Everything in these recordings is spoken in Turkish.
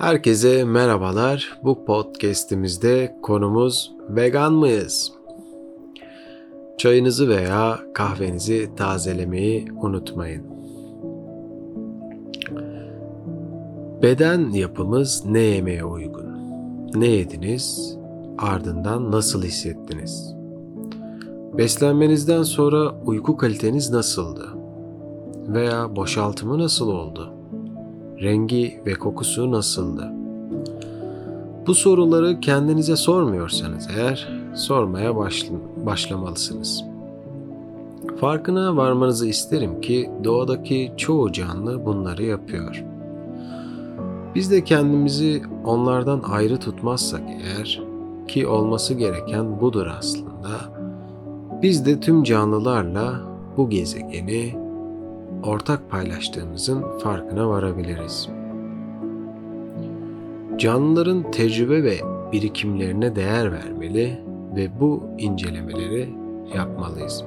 Herkese merhabalar. Bu podcast'imizde konumuz vegan mıyız? Çayınızı veya kahvenizi tazelemeyi unutmayın. Beden yapımız ne yemeye uygun? Ne yediniz? Ardından nasıl hissettiniz? Beslenmenizden sonra uyku kaliteniz nasıldı? Veya boşaltımı nasıl oldu? Rengi ve kokusu nasıldı? Bu soruları kendinize sormuyorsanız eğer sormaya başl- başlamalısınız. Farkına varmanızı isterim ki doğadaki çoğu canlı bunları yapıyor. Biz de kendimizi onlardan ayrı tutmazsak eğer ki olması gereken budur aslında. Biz de tüm canlılarla bu gezegeni ortak paylaştığımızın farkına varabiliriz. Canlıların tecrübe ve birikimlerine değer vermeli ve bu incelemeleri yapmalıyız.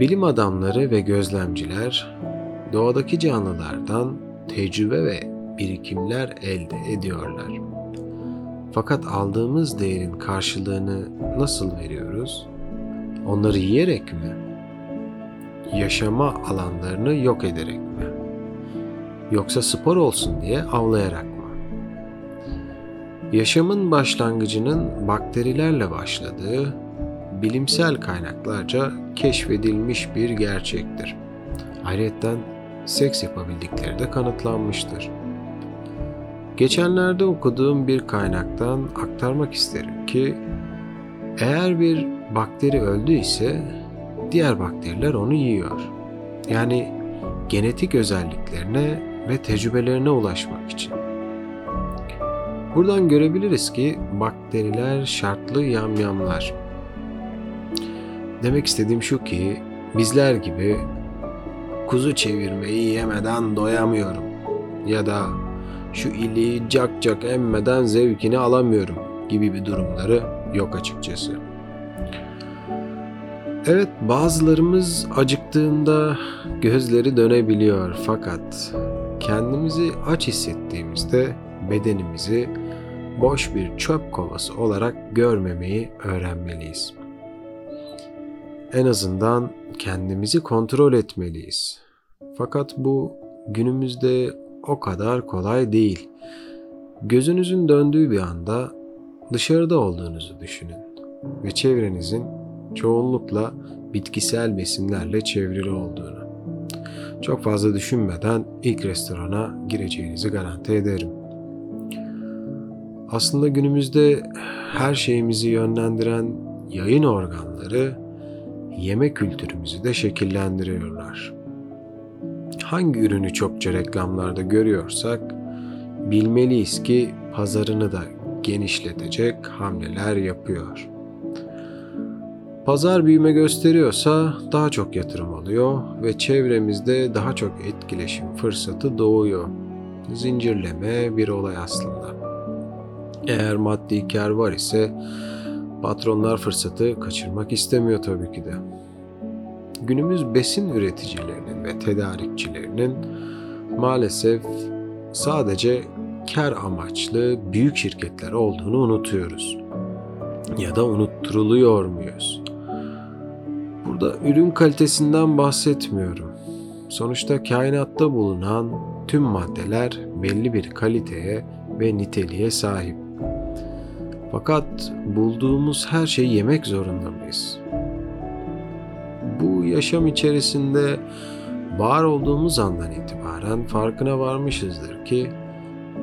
Bilim adamları ve gözlemciler doğadaki canlılardan tecrübe ve birikimler elde ediyorlar. Fakat aldığımız değerin karşılığını nasıl veriyoruz? Onları yiyerek mi? Yaşama alanlarını yok ederek mi? Yoksa spor olsun diye avlayarak mı? Yaşamın başlangıcının bakterilerle başladığı bilimsel kaynaklarca keşfedilmiş bir gerçektir. Ayrıca seks yapabildikleri de kanıtlanmıştır. Geçenlerde okuduğum bir kaynaktan aktarmak isterim ki eğer bir bakteri öldü ise diğer bakteriler onu yiyor. Yani genetik özelliklerine ve tecrübelerine ulaşmak için. Buradan görebiliriz ki bakteriler şartlı yamyamlar. Demek istediğim şu ki bizler gibi kuzu çevirmeyi yemeden doyamıyorum ya da şu iliği cak cak emmeden zevkini alamıyorum gibi bir durumları yok açıkçası. Evet bazılarımız acıktığında gözleri dönebiliyor fakat kendimizi aç hissettiğimizde bedenimizi boş bir çöp kovası olarak görmemeyi öğrenmeliyiz. En azından kendimizi kontrol etmeliyiz. Fakat bu günümüzde o kadar kolay değil. Gözünüzün döndüğü bir anda dışarıda olduğunuzu düşünün ve çevrenizin çoğunlukla bitkisel besinlerle çevrili olduğunu. Çok fazla düşünmeden ilk restorana gireceğinizi garanti ederim. Aslında günümüzde her şeyimizi yönlendiren yayın organları yeme kültürümüzü de şekillendiriyorlar. Hangi ürünü çokça reklamlarda görüyorsak bilmeliyiz ki pazarını da genişletecek hamleler yapıyor. Pazar büyüme gösteriyorsa daha çok yatırım oluyor ve çevremizde daha çok etkileşim fırsatı doğuyor. Zincirleme bir olay aslında. Eğer maddi kar var ise patronlar fırsatı kaçırmak istemiyor tabii ki de. Günümüz besin üreticilerinin ve tedarikçilerinin maalesef sadece kar amaçlı büyük şirketler olduğunu unutuyoruz. Ya da unutturuluyor muyuz? Burada ürün kalitesinden bahsetmiyorum. Sonuçta kainatta bulunan tüm maddeler belli bir kaliteye ve niteliğe sahip. Fakat bulduğumuz her şeyi yemek zorunda mıyız? Bu yaşam içerisinde var olduğumuz andan itibaren farkına varmışızdır ki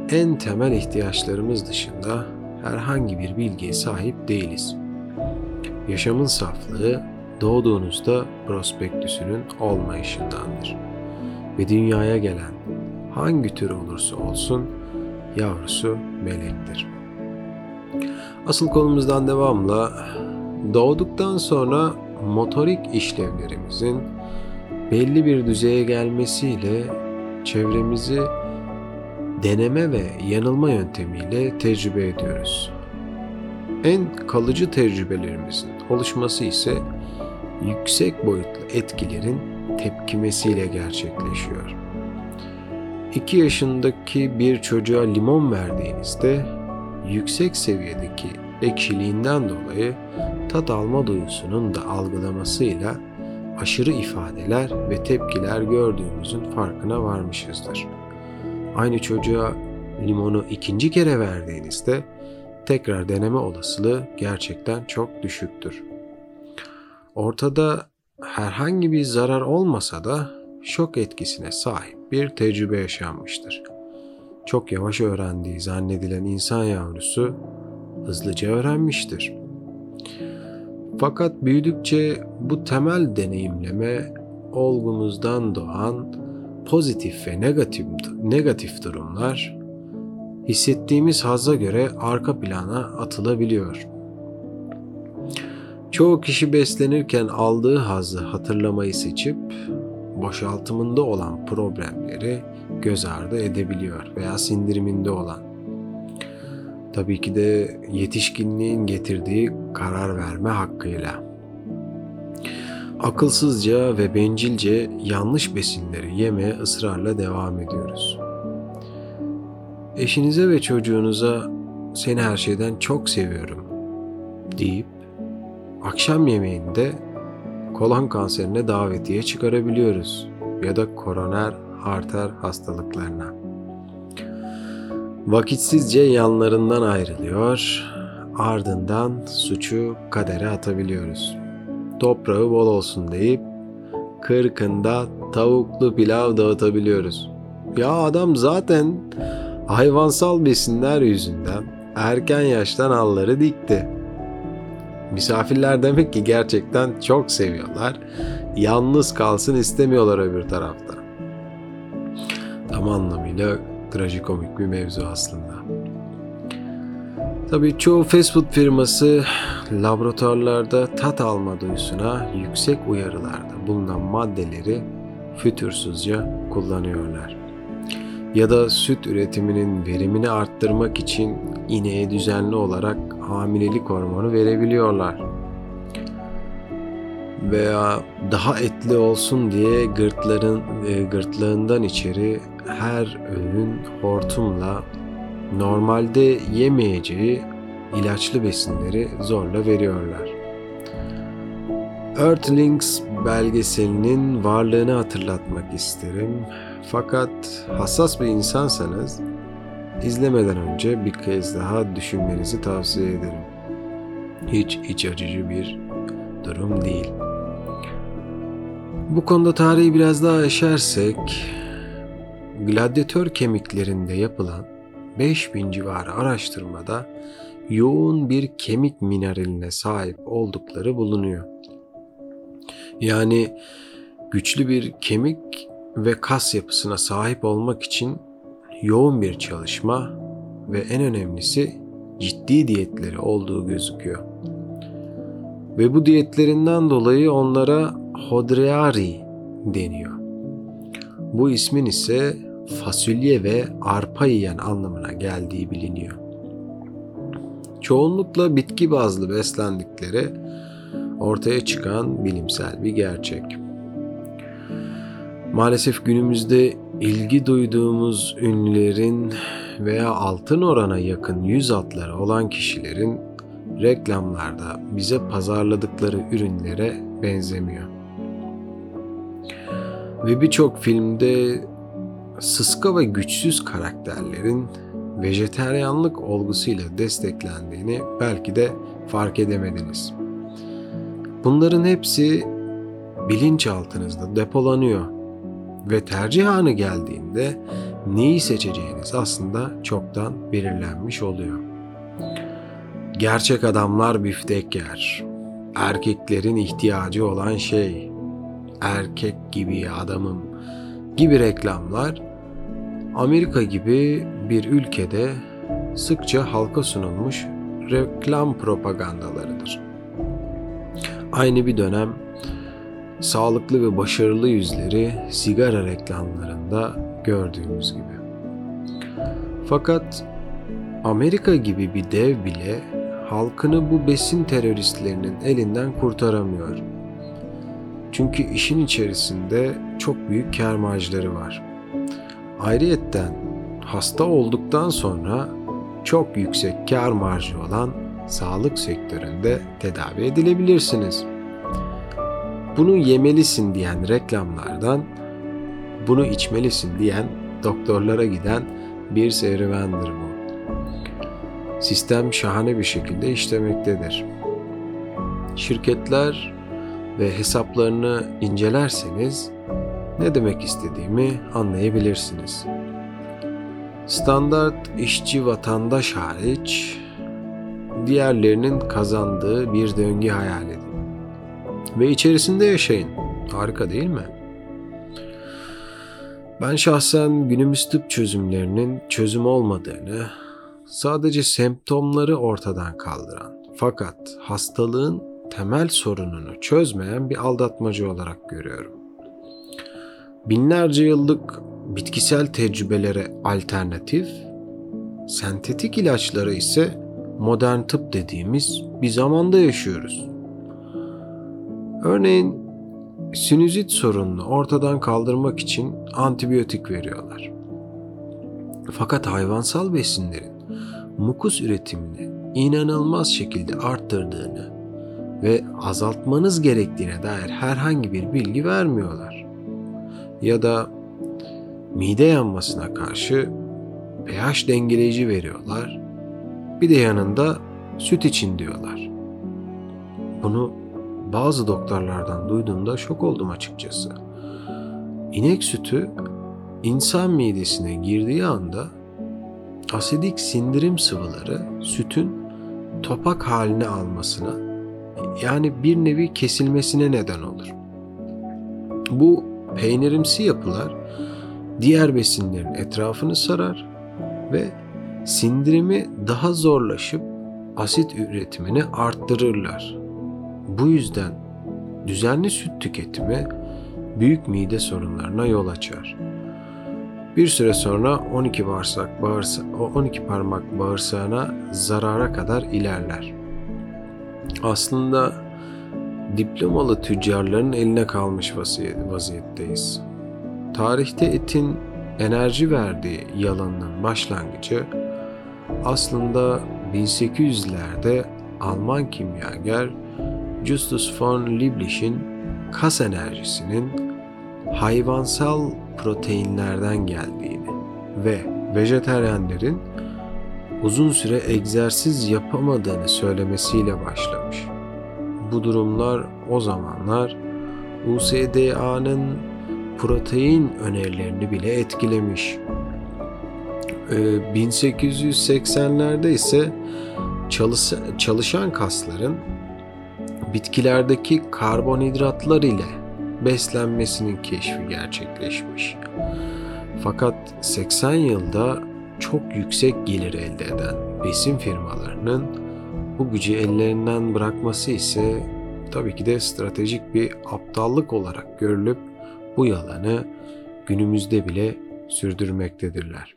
en temel ihtiyaçlarımız dışında herhangi bir bilgiye sahip değiliz. Yaşamın saflığı doğduğunuzda prospektüsünün olmayışındandır. Ve dünyaya gelen hangi tür olursa olsun yavrusu melektir. Asıl konumuzdan devamla doğduktan sonra motorik işlevlerimizin belli bir düzeye gelmesiyle çevremizi deneme ve yanılma yöntemiyle tecrübe ediyoruz. En kalıcı tecrübelerimizin oluşması ise yüksek boyutlu etkilerin tepkimesiyle gerçekleşiyor. 2 yaşındaki bir çocuğa limon verdiğinizde yüksek seviyedeki ekşiliğinden dolayı tat alma duyusunun da algılamasıyla aşırı ifadeler ve tepkiler gördüğümüzün farkına varmışızdır. Aynı çocuğa limonu ikinci kere verdiğinizde tekrar deneme olasılığı gerçekten çok düşüktür. Ortada herhangi bir zarar olmasa da şok etkisine sahip bir tecrübe yaşanmıştır. Çok yavaş öğrendiği zannedilen insan yavrusu hızlıca öğrenmiştir. Fakat büyüdükçe bu temel deneyimleme olgumuzdan doğan pozitif ve negatif negatif durumlar hissettiğimiz hazza göre arka plana atılabiliyor. Çoğu kişi beslenirken aldığı hazzı hatırlamayı seçip boşaltımında olan problemleri göz ardı edebiliyor veya sindiriminde olan. Tabii ki de yetişkinliğin getirdiği karar verme hakkıyla. Akılsızca ve bencilce yanlış besinleri yemeye ısrarla devam ediyoruz. Eşinize ve çocuğunuza seni her şeyden çok seviyorum deyip akşam yemeğinde kolon kanserine davetiye çıkarabiliyoruz ya da koroner arter hastalıklarına. Vakitsizce yanlarından ayrılıyor, ardından suçu kadere atabiliyoruz. Toprağı bol olsun deyip kırkında tavuklu pilav dağıtabiliyoruz. Ya adam zaten hayvansal besinler yüzünden erken yaştan alları dikti. Misafirler demek ki gerçekten çok seviyorlar. Yalnız kalsın istemiyorlar öbür tarafta. Tam anlamıyla trajikomik bir mevzu aslında. Tabii çoğu fast food firması laboratuvarlarda tat alma duyusuna yüksek uyarılarda bulunan maddeleri fütursuzca kullanıyorlar. Ya da süt üretiminin verimini arttırmak için ineğe düzenli olarak hamilelik hormonu verebiliyorlar. Veya daha etli olsun diye gırtların, e, gırtlağından içeri her öğün hortumla normalde yemeyeceği ilaçlı besinleri zorla veriyorlar. Earthlings belgeselinin varlığını hatırlatmak isterim. Fakat hassas bir insansanız izlemeden önce bir kez daha düşünmenizi tavsiye ederim. Hiç iç acıcı bir durum değil. Bu konuda tarihi biraz daha eşersek, gladyatör kemiklerinde yapılan 5000 civarı araştırmada yoğun bir kemik mineraline sahip oldukları bulunuyor. Yani güçlü bir kemik ve kas yapısına sahip olmak için yoğun bir çalışma ve en önemlisi ciddi diyetleri olduğu gözüküyor. Ve bu diyetlerinden dolayı onlara hodreari deniyor. Bu ismin ise fasulye ve arpa yiyen anlamına geldiği biliniyor. Çoğunlukla bitki bazlı beslendikleri ortaya çıkan bilimsel bir gerçek. Maalesef günümüzde ilgi duyduğumuz ünlülerin veya altın orana yakın yüz atları olan kişilerin reklamlarda bize pazarladıkları ürünlere benzemiyor. Ve birçok filmde sıska ve güçsüz karakterlerin vejeteryanlık olgusuyla desteklendiğini belki de fark edemediniz. Bunların hepsi bilinçaltınızda depolanıyor ve tercih anı geldiğinde neyi seçeceğiniz aslında çoktan belirlenmiş oluyor. Gerçek adamlar biftek yer. Erkeklerin ihtiyacı olan şey. Erkek gibi adamım gibi reklamlar Amerika gibi bir ülkede sıkça halka sunulmuş reklam propagandalarıdır. Aynı bir dönem sağlıklı ve başarılı yüzleri sigara reklamlarında gördüğümüz gibi. Fakat Amerika gibi bir dev bile halkını bu besin teröristlerinin elinden kurtaramıyor. Çünkü işin içerisinde çok büyük kar var. Ayrıyetten hasta olduktan sonra çok yüksek kar marjı olan sağlık sektöründe tedavi edilebilirsiniz. Bunu yemelisin diyen reklamlardan bunu içmelisin diyen doktorlara giden bir serüvendir bu. Sistem şahane bir şekilde işlemektedir. Şirketler ve hesaplarını incelerseniz ne demek istediğimi anlayabilirsiniz. Standart işçi vatandaş hariç diğerlerinin kazandığı bir döngü hayal edin. Ve içerisinde yaşayın. Harika değil mi? Ben şahsen günümüz tıp çözümlerinin çözüm olmadığını, sadece semptomları ortadan kaldıran fakat hastalığın temel sorununu çözmeyen bir aldatmacı olarak görüyorum. Binlerce yıllık bitkisel tecrübelere alternatif, sentetik ilaçlara ise modern tıp dediğimiz bir zamanda yaşıyoruz. Örneğin sinüzit sorununu ortadan kaldırmak için antibiyotik veriyorlar. Fakat hayvansal besinlerin mukus üretimini inanılmaz şekilde arttırdığını ve azaltmanız gerektiğine dair herhangi bir bilgi vermiyorlar. Ya da mide yanmasına karşı pH dengeleyici veriyorlar. Bir de yanında süt için diyorlar. Bunu bazı doktorlardan duyduğumda şok oldum açıkçası. İnek sütü insan midesine girdiği anda asidik sindirim sıvıları sütün topak haline almasına yani bir nevi kesilmesine neden olur. Bu peynirimsi yapılar diğer besinlerin etrafını sarar ve sindirimi daha zorlaşıp asit üretimini arttırırlar. Bu yüzden düzenli süt tüketimi büyük mide sorunlarına yol açar. Bir süre sonra 12 bağırsak bağırsa, 12 parmak bağırsağına zarara kadar ilerler. Aslında diplomalı tüccarların eline kalmış vaziyetteyiz. Tarihte etin enerji verdiği yalanının başlangıcı aslında 1800'lerde Alman kimyager Justus von Liebig'in kas enerjisinin hayvansal proteinlerden geldiğini ve vejeteryenlerin uzun süre egzersiz yapamadığını söylemesiyle başlamış. Bu durumlar o zamanlar USDA'nın protein önerilerini bile etkilemiş. 1880'lerde ise çalışan kasların bitkilerdeki karbonhidratlar ile beslenmesinin keşfi gerçekleşmiş. Fakat 80 yılda çok yüksek gelir elde eden besin firmalarının bu gücü ellerinden bırakması ise tabii ki de stratejik bir aptallık olarak görülüp bu yalanı günümüzde bile sürdürmektedirler.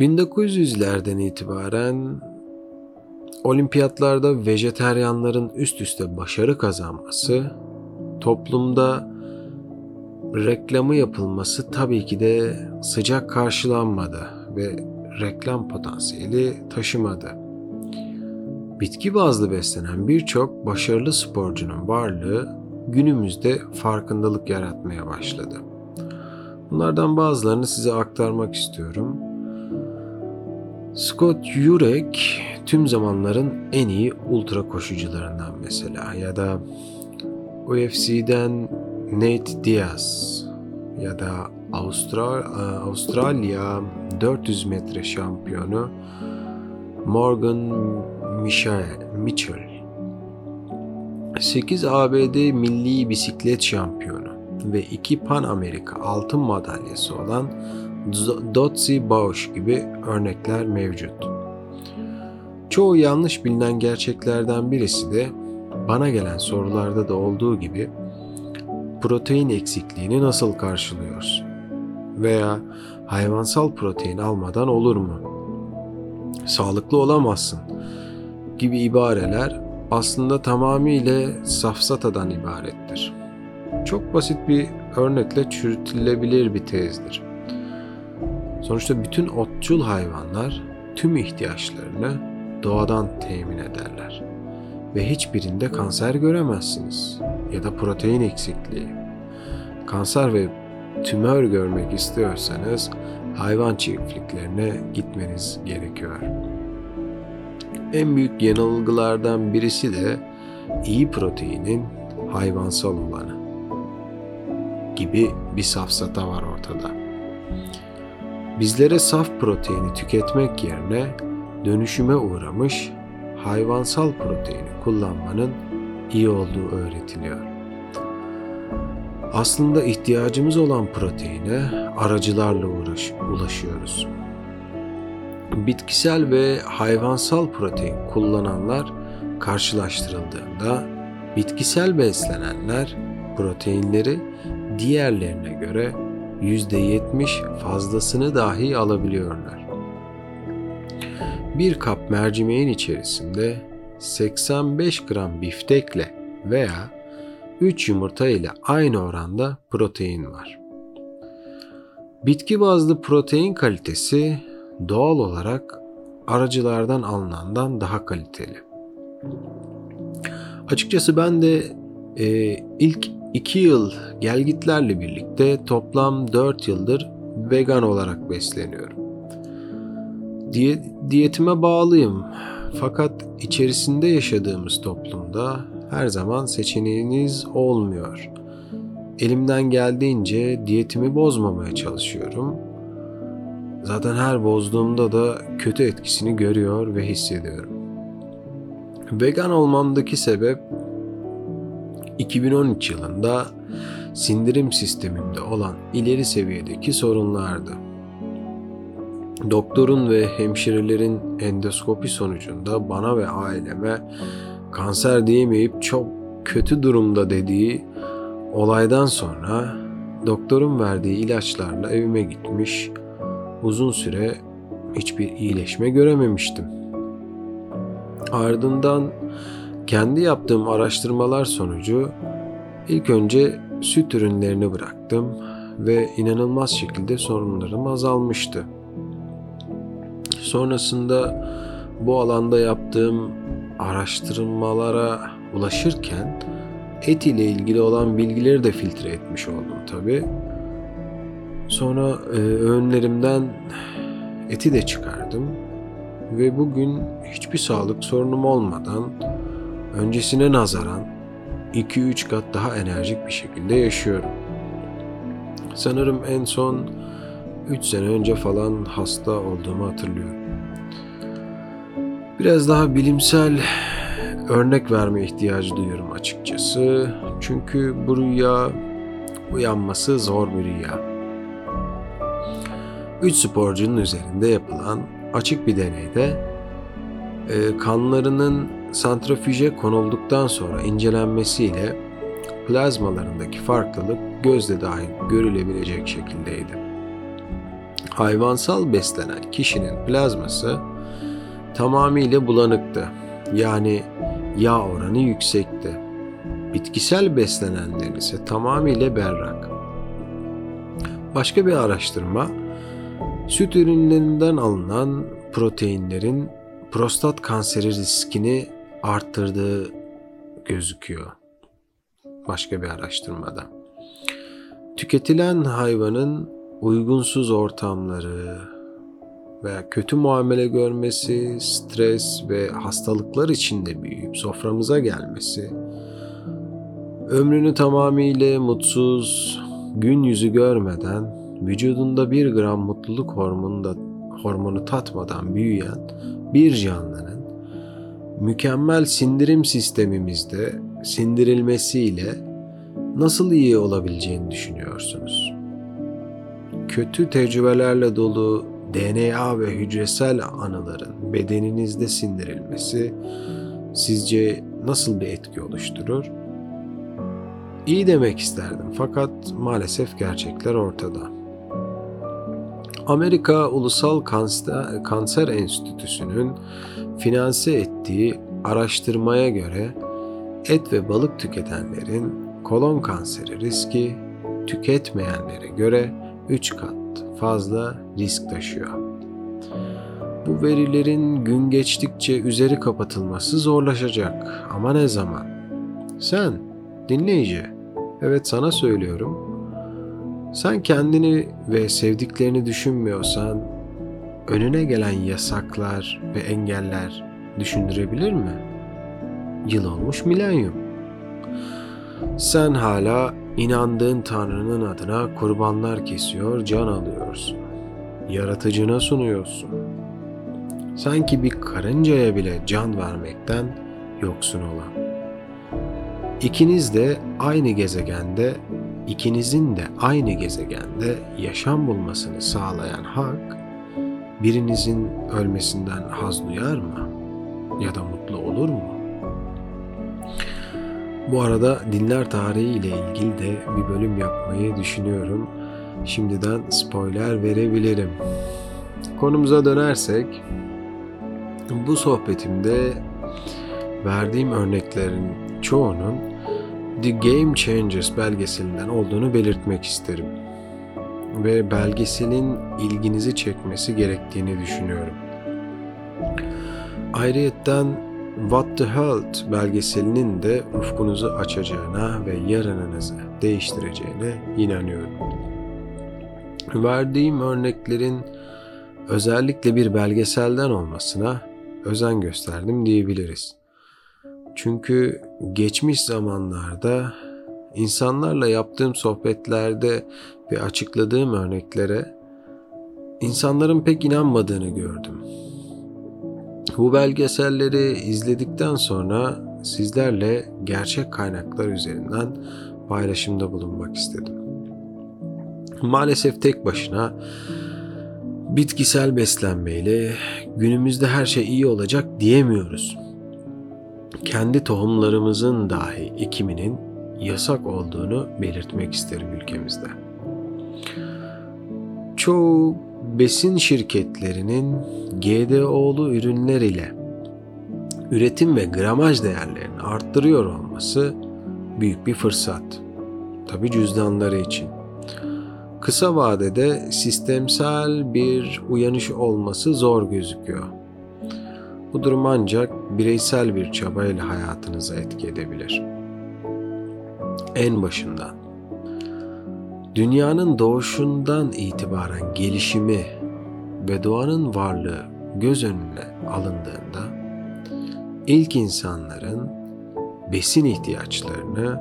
1900'lerden itibaren olimpiyatlarda vejeteryanların üst üste başarı kazanması, toplumda reklamı yapılması tabii ki de sıcak karşılanmadı ve reklam potansiyeli taşımadı. Bitki bazlı beslenen birçok başarılı sporcunun varlığı günümüzde farkındalık yaratmaya başladı. Bunlardan bazılarını size aktarmak istiyorum. Scott Jurek tüm zamanların en iyi ultra koşucularından mesela ya da UFC'den Nate Diaz ya da Avustra Avustralya 400 metre şampiyonu Morgan Mitchell. 8 ABD milli bisiklet şampiyonu ve 2 Pan Amerika altın madalyası olan Dotsie Bausch gibi örnekler mevcut. Çoğu yanlış bilinen gerçeklerden birisi de bana gelen sorularda da olduğu gibi protein eksikliğini nasıl karşılıyoruz? Veya hayvansal protein almadan olur mu? Sağlıklı olamazsın gibi ibareler aslında tamamıyla safsatadan ibarettir. Çok basit bir örnekle çürütülebilir bir tezdir. Sonuçta bütün otçul hayvanlar tüm ihtiyaçlarını doğadan temin ederler ve hiçbirinde kanser göremezsiniz ya da protein eksikliği. Kanser ve tümör görmek istiyorsanız hayvan çiftliklerine gitmeniz gerekiyor. En büyük yanılgılardan birisi de iyi proteinin hayvansal olanı gibi bir safsata var ortada. Bizlere saf proteini tüketmek yerine dönüşüme uğramış hayvansal proteini kullanmanın iyi olduğu öğretiliyor. Aslında ihtiyacımız olan proteine aracılarla uğraş, ulaşıyoruz. Bitkisel ve hayvansal protein kullananlar karşılaştırıldığında bitkisel beslenenler proteinleri diğerlerine göre %70 fazlasını dahi alabiliyorlar. Bir kap mercimeğin içerisinde 85 gram biftekle veya 3 yumurta ile aynı oranda protein var. Bitki bazlı protein kalitesi doğal olarak aracılardan alınandan daha kaliteli. Açıkçası ben de e, ilk 2 yıl gelgitlerle birlikte toplam 4 yıldır vegan olarak besleniyorum. Diye, diyetime bağlıyım. Fakat içerisinde yaşadığımız toplumda her zaman seçeneğiniz olmuyor. Elimden geldiğince diyetimi bozmamaya çalışıyorum. Zaten her bozduğumda da kötü etkisini görüyor ve hissediyorum. Vegan olmamdaki sebep 2013 yılında sindirim sistemimde olan ileri seviyedeki sorunlardı. Doktorun ve hemşirelerin endoskopi sonucunda bana ve aileme kanser diyemeyip çok kötü durumda dediği olaydan sonra doktorun verdiği ilaçlarla evime gitmiş, uzun süre hiçbir iyileşme görememiştim. Ardından kendi yaptığım araştırmalar sonucu ilk önce süt ürünlerini bıraktım ve inanılmaz şekilde sorunlarım azalmıştı. Sonrasında bu alanda yaptığım araştırmalara ulaşırken et ile ilgili olan bilgileri de filtre etmiş oldum tabi. Sonra e, öğünlerimden eti de çıkardım ve bugün hiçbir sağlık sorunum olmadan öncesine nazaran 2-3 kat daha enerjik bir şekilde yaşıyorum. Sanırım en son 3 sene önce falan hasta olduğumu hatırlıyorum. Biraz daha bilimsel örnek verme ihtiyacı duyuyorum açıkçası. Çünkü bu rüya uyanması zor bir rüya. Üç sporcunun üzerinde yapılan açık bir deneyde e, kanlarının santrifüje konulduktan sonra incelenmesiyle plazmalarındaki farklılık gözle dahi görülebilecek şekildeydi. Hayvansal beslenen kişinin plazması tamamıyla bulanıktı. Yani yağ oranı yüksekti. Bitkisel beslenenlerin ise tamamıyla berrak. Başka bir araştırma süt ürünlerinden alınan proteinlerin prostat kanseri riskini arttırdığı gözüküyor. Başka bir araştırmada. Tüketilen hayvanın uygunsuz ortamları, veya kötü muamele görmesi, stres ve hastalıklar içinde büyüyüp soframıza gelmesi, ömrünü tamamıyla mutsuz, gün yüzü görmeden, vücudunda bir gram mutluluk hormonu, da, hormonu tatmadan büyüyen bir canlının mükemmel sindirim sistemimizde sindirilmesiyle nasıl iyi olabileceğini düşünüyorsunuz? Kötü tecrübelerle dolu DNA ve hücresel anıların bedeninizde sindirilmesi sizce nasıl bir etki oluşturur? İyi demek isterdim fakat maalesef gerçekler ortada. Amerika Ulusal Kanser, Enstitüsü'nün finanse ettiği araştırmaya göre et ve balık tüketenlerin kolon kanseri riski tüketmeyenlere göre 3 kat fazla risk taşıyor. Bu verilerin gün geçtikçe üzeri kapatılması zorlaşacak ama ne zaman? Sen dinleyici, evet sana söylüyorum. Sen kendini ve sevdiklerini düşünmüyorsan önüne gelen yasaklar ve engeller düşündürebilir mi? Yıl olmuş milenyum. Sen hala inandığın Tanrı'nın adına kurbanlar kesiyor, can alıyorsun. Yaratıcına sunuyorsun. Sanki bir karıncaya bile can vermekten yoksun olan. İkiniz de aynı gezegende, ikinizin de aynı gezegende yaşam bulmasını sağlayan hak, birinizin ölmesinden haz duyar mı? Ya da mutlu olur mu? Bu arada dinler tarihi ile ilgili de bir bölüm yapmayı düşünüyorum. Şimdiden spoiler verebilirim. Konumuza dönersek, bu sohbetimde verdiğim örneklerin çoğunun The Game Changers belgeselinden olduğunu belirtmek isterim. Ve belgeselin ilginizi çekmesi gerektiğini düşünüyorum. Ayrıyetten What the Health belgeselinin de ufkunuzu açacağına ve yarınınızı değiştireceğine inanıyorum. Verdiğim örneklerin özellikle bir belgeselden olmasına özen gösterdim diyebiliriz. Çünkü geçmiş zamanlarda insanlarla yaptığım sohbetlerde ve açıkladığım örneklere insanların pek inanmadığını gördüm. Bu belgeselleri izledikten sonra sizlerle gerçek kaynaklar üzerinden paylaşımda bulunmak istedim. Maalesef tek başına bitkisel beslenmeyle günümüzde her şey iyi olacak diyemiyoruz. Kendi tohumlarımızın dahi ekiminin yasak olduğunu belirtmek isterim ülkemizde. Çoğu besin şirketlerinin GDO'lu ürünler ile üretim ve gramaj değerlerini arttırıyor olması büyük bir fırsat. Tabi cüzdanları için. Kısa vadede sistemsel bir uyanış olması zor gözüküyor. Bu durum ancak bireysel bir çabayla hayatınıza etki edebilir. En başından dünyanın doğuşundan itibaren gelişimi ve doğanın varlığı göz önüne alındığında ilk insanların besin ihtiyaçlarını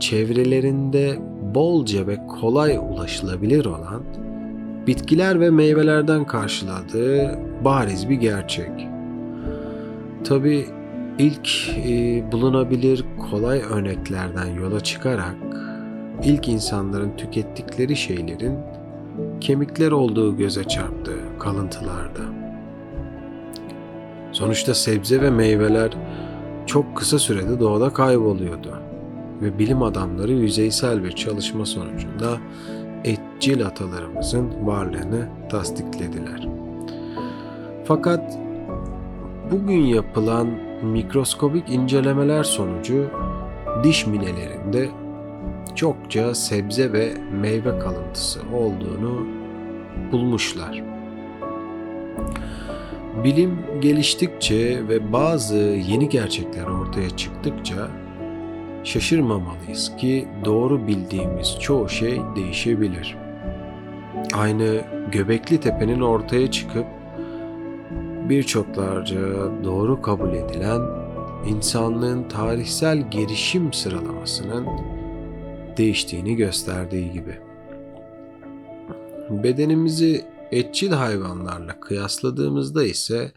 çevrelerinde bolca ve kolay ulaşılabilir olan bitkiler ve meyvelerden karşıladığı bariz bir gerçek. Tabi ilk e, bulunabilir kolay örneklerden yola çıkarak ilk insanların tükettikleri şeylerin kemikler olduğu göze çarptı kalıntılarda. Sonuçta sebze ve meyveler çok kısa sürede doğada kayboluyordu ve bilim adamları yüzeysel bir çalışma sonucunda etçil atalarımızın varlığını tasdiklediler. Fakat bugün yapılan mikroskobik incelemeler sonucu diş minelerinde çokça sebze ve meyve kalıntısı olduğunu bulmuşlar. Bilim geliştikçe ve bazı yeni gerçekler ortaya çıktıkça şaşırmamalıyız ki doğru bildiğimiz çoğu şey değişebilir. Aynı Göbekli Tepe'nin ortaya çıkıp birçoklarca doğru kabul edilen insanlığın tarihsel gelişim sıralamasının değiştiğini gösterdiği gibi. Bedenimizi etçil hayvanlarla kıyasladığımızda ise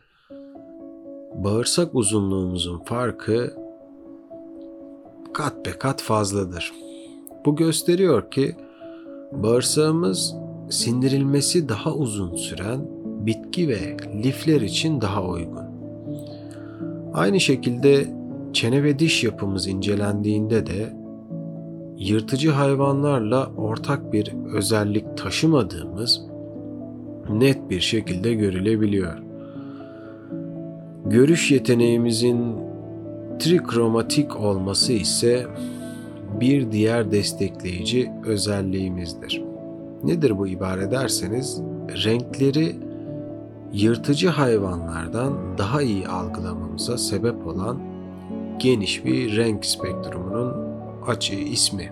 bağırsak uzunluğumuzun farkı kat be kat fazladır. Bu gösteriyor ki bağırsağımız sindirilmesi daha uzun süren bitki ve lifler için daha uygun. Aynı şekilde çene ve diş yapımız incelendiğinde de yırtıcı hayvanlarla ortak bir özellik taşımadığımız net bir şekilde görülebiliyor. Görüş yeteneğimizin trikromatik olması ise bir diğer destekleyici özelliğimizdir. Nedir bu ibare derseniz renkleri yırtıcı hayvanlardan daha iyi algılamamıza sebep olan geniş bir renk spektrumunun açığı ismi.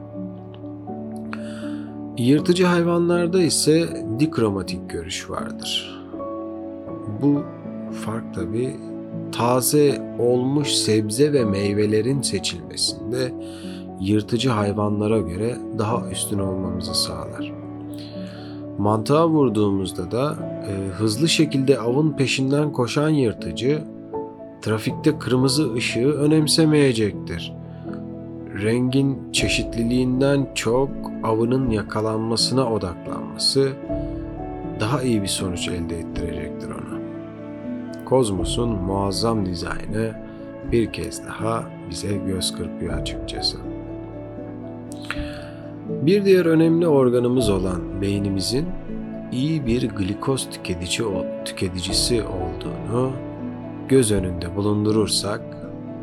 Yırtıcı hayvanlarda ise dikromatik görüş vardır. Bu fark tabi taze olmuş sebze ve meyvelerin seçilmesinde yırtıcı hayvanlara göre daha üstün olmamızı sağlar. Mantığa vurduğumuzda da e, hızlı şekilde avın peşinden koşan yırtıcı trafikte kırmızı ışığı önemsemeyecektir. Rengin çeşitliliğinden çok avının yakalanmasına odaklanması daha iyi bir sonuç elde ettirecektir ona. Kozmos'un muazzam dizaynı bir kez daha bize göz kırpıyor açıkçası. Bir diğer önemli organımız olan beynimizin iyi bir glikoz tüketici, tüketicisi olduğunu göz önünde bulundurursak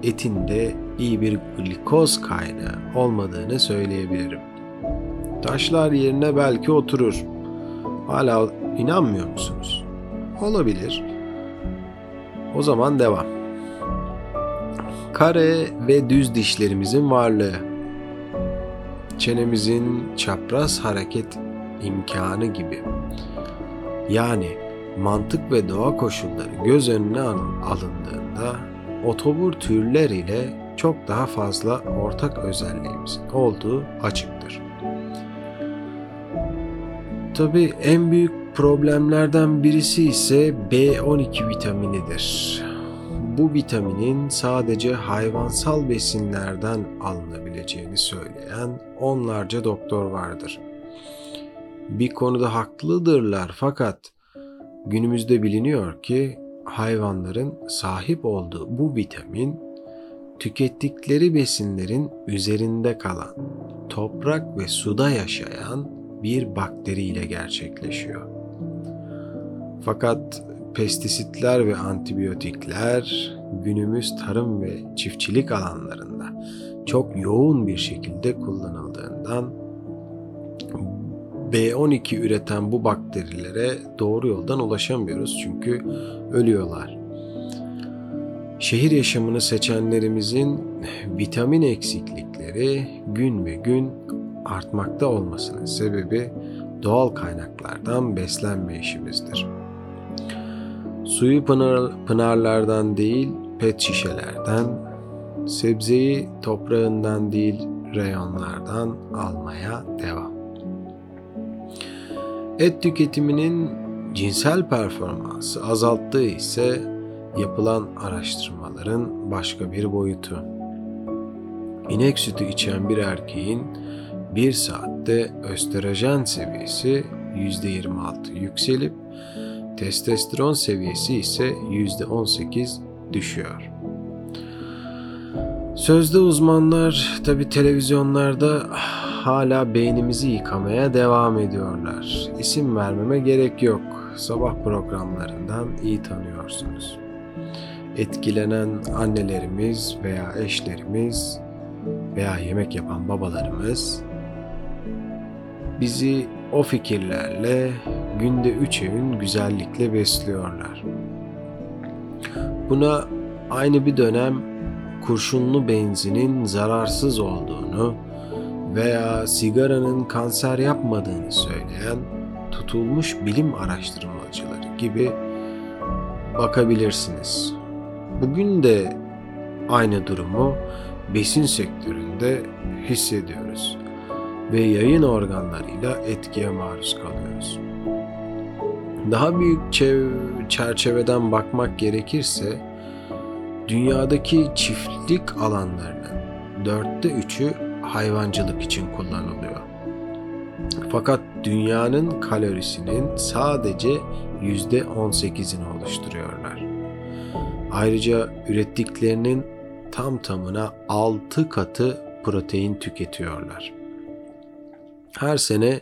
etin de iyi bir glikoz kaynağı olmadığını söyleyebilirim. Taşlar yerine belki oturur. Hala inanmıyor musunuz? Olabilir. O zaman devam. Kare ve düz dişlerimizin varlığı çenemizin çapraz hareket imkanı gibi. Yani mantık ve doğa koşulları göz önüne alındığında otobur türler ile çok daha fazla ortak özelliğimizin olduğu açıktır. Tabi en büyük problemlerden birisi ise B12 vitaminidir bu vitaminin sadece hayvansal besinlerden alınabileceğini söyleyen onlarca doktor vardır. Bir konuda haklıdırlar fakat günümüzde biliniyor ki hayvanların sahip olduğu bu vitamin tükettikleri besinlerin üzerinde kalan toprak ve suda yaşayan bir bakteriyle gerçekleşiyor. Fakat pestisitler ve antibiyotikler günümüz tarım ve çiftçilik alanlarında çok yoğun bir şekilde kullanıldığından B12 üreten bu bakterilere doğru yoldan ulaşamıyoruz çünkü ölüyorlar. Şehir yaşamını seçenlerimizin vitamin eksiklikleri gün ve gün artmakta olmasının sebebi doğal kaynaklardan beslenme işimizdir. Suyu pınar, pınarlardan değil pet şişelerden, sebzeyi toprağından değil reyonlardan almaya devam. Et tüketiminin cinsel performansı azalttığı ise yapılan araştırmaların başka bir boyutu. İnek sütü içen bir erkeğin bir saatte östrojen seviyesi %26 yükselip Testosteron seviyesi ise %18 düşüyor. Sözde uzmanlar tabi televizyonlarda hala beynimizi yıkamaya devam ediyorlar. İsim vermeme gerek yok. Sabah programlarından iyi tanıyorsunuz. Etkilenen annelerimiz veya eşlerimiz veya yemek yapan babalarımız bizi o fikirlerle günde üç öğün güzellikle besliyorlar. Buna aynı bir dönem kurşunlu benzinin zararsız olduğunu veya sigaranın kanser yapmadığını söyleyen tutulmuş bilim araştırmacıları gibi bakabilirsiniz. Bugün de aynı durumu besin sektöründe hissediyoruz ve yayın organlarıyla etkiye maruz kalıyoruz. Daha büyük çev- çerçeveden bakmak gerekirse dünyadaki çiftlik alanlarının dörtte üçü hayvancılık için kullanılıyor. Fakat dünyanın kalorisinin sadece yüzde on sekizini oluşturuyorlar. Ayrıca ürettiklerinin tam tamına altı katı protein tüketiyorlar. Her sene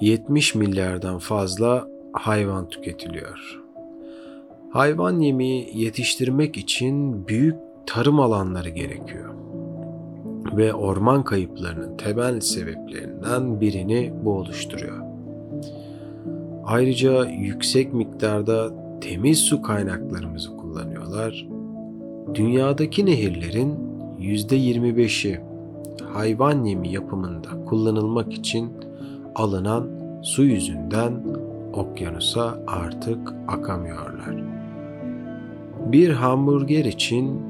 70 milyardan fazla hayvan tüketiliyor. Hayvan yemeği yetiştirmek için büyük tarım alanları gerekiyor. ve orman kayıplarının temel sebeplerinden birini bu oluşturuyor. Ayrıca yüksek miktarda temiz su kaynaklarımızı kullanıyorlar. Dünyadaki nehirlerin %25'i hayvan yemi yapımında kullanılmak için alınan su yüzünden okyanusa artık akamıyorlar. Bir hamburger için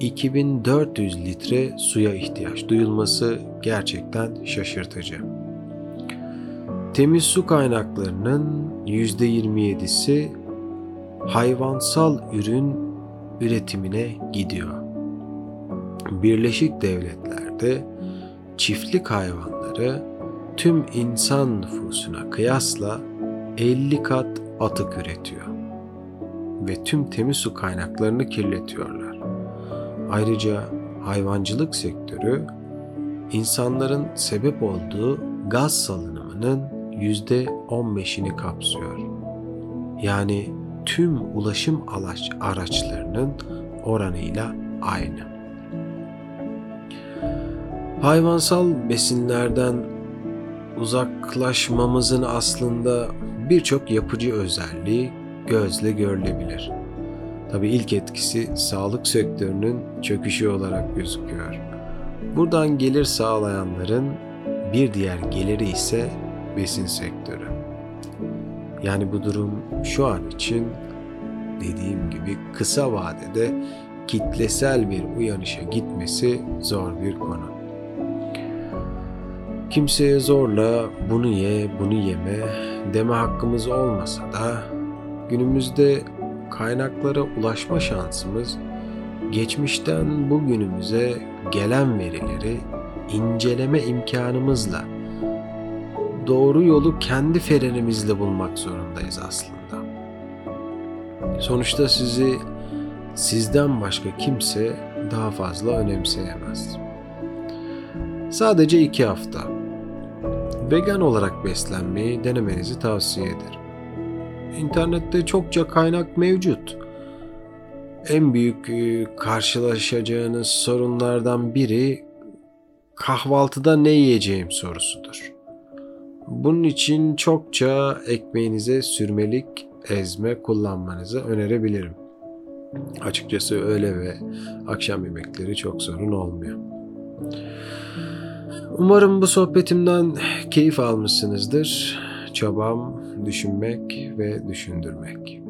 2400 litre suya ihtiyaç duyulması gerçekten şaşırtıcı. Temiz su kaynaklarının %27'si hayvansal ürün üretimine gidiyor. Birleşik Devletler'de çiftlik hayvanları tüm insan nüfusuna kıyasla 50 kat atık üretiyor ve tüm temiz su kaynaklarını kirletiyorlar. Ayrıca hayvancılık sektörü insanların sebep olduğu gaz salınımının %15'ini kapsıyor. Yani tüm ulaşım araç, araçlarının oranıyla aynı. Hayvansal besinlerden uzaklaşmamızın aslında birçok yapıcı özelliği gözle görülebilir. Tabi ilk etkisi sağlık sektörünün çöküşü olarak gözüküyor. Buradan gelir sağlayanların bir diğer geliri ise besin sektörü. Yani bu durum şu an için dediğim gibi kısa vadede kitlesel bir uyanışa gitmesi zor bir konu. Kimseye zorla bunu ye, bunu yeme deme hakkımız olmasa da günümüzde kaynaklara ulaşma şansımız geçmişten bugünümüze gelen verileri inceleme imkanımızla doğru yolu kendi ferenimizle bulmak zorundayız aslında. Sonuçta sizi sizden başka kimse daha fazla önemseyemez. Sadece iki hafta vegan olarak beslenmeyi denemenizi tavsiye ederim. İnternette çokça kaynak mevcut. En büyük e, karşılaşacağınız sorunlardan biri kahvaltıda ne yiyeceğim sorusudur. Bunun için çokça ekmeğinize sürmelik ezme kullanmanızı önerebilirim. Açıkçası öğle ve akşam yemekleri çok sorun olmuyor. Umarım bu sohbetimden keyif almışsınızdır. Çabam düşünmek ve düşündürmek.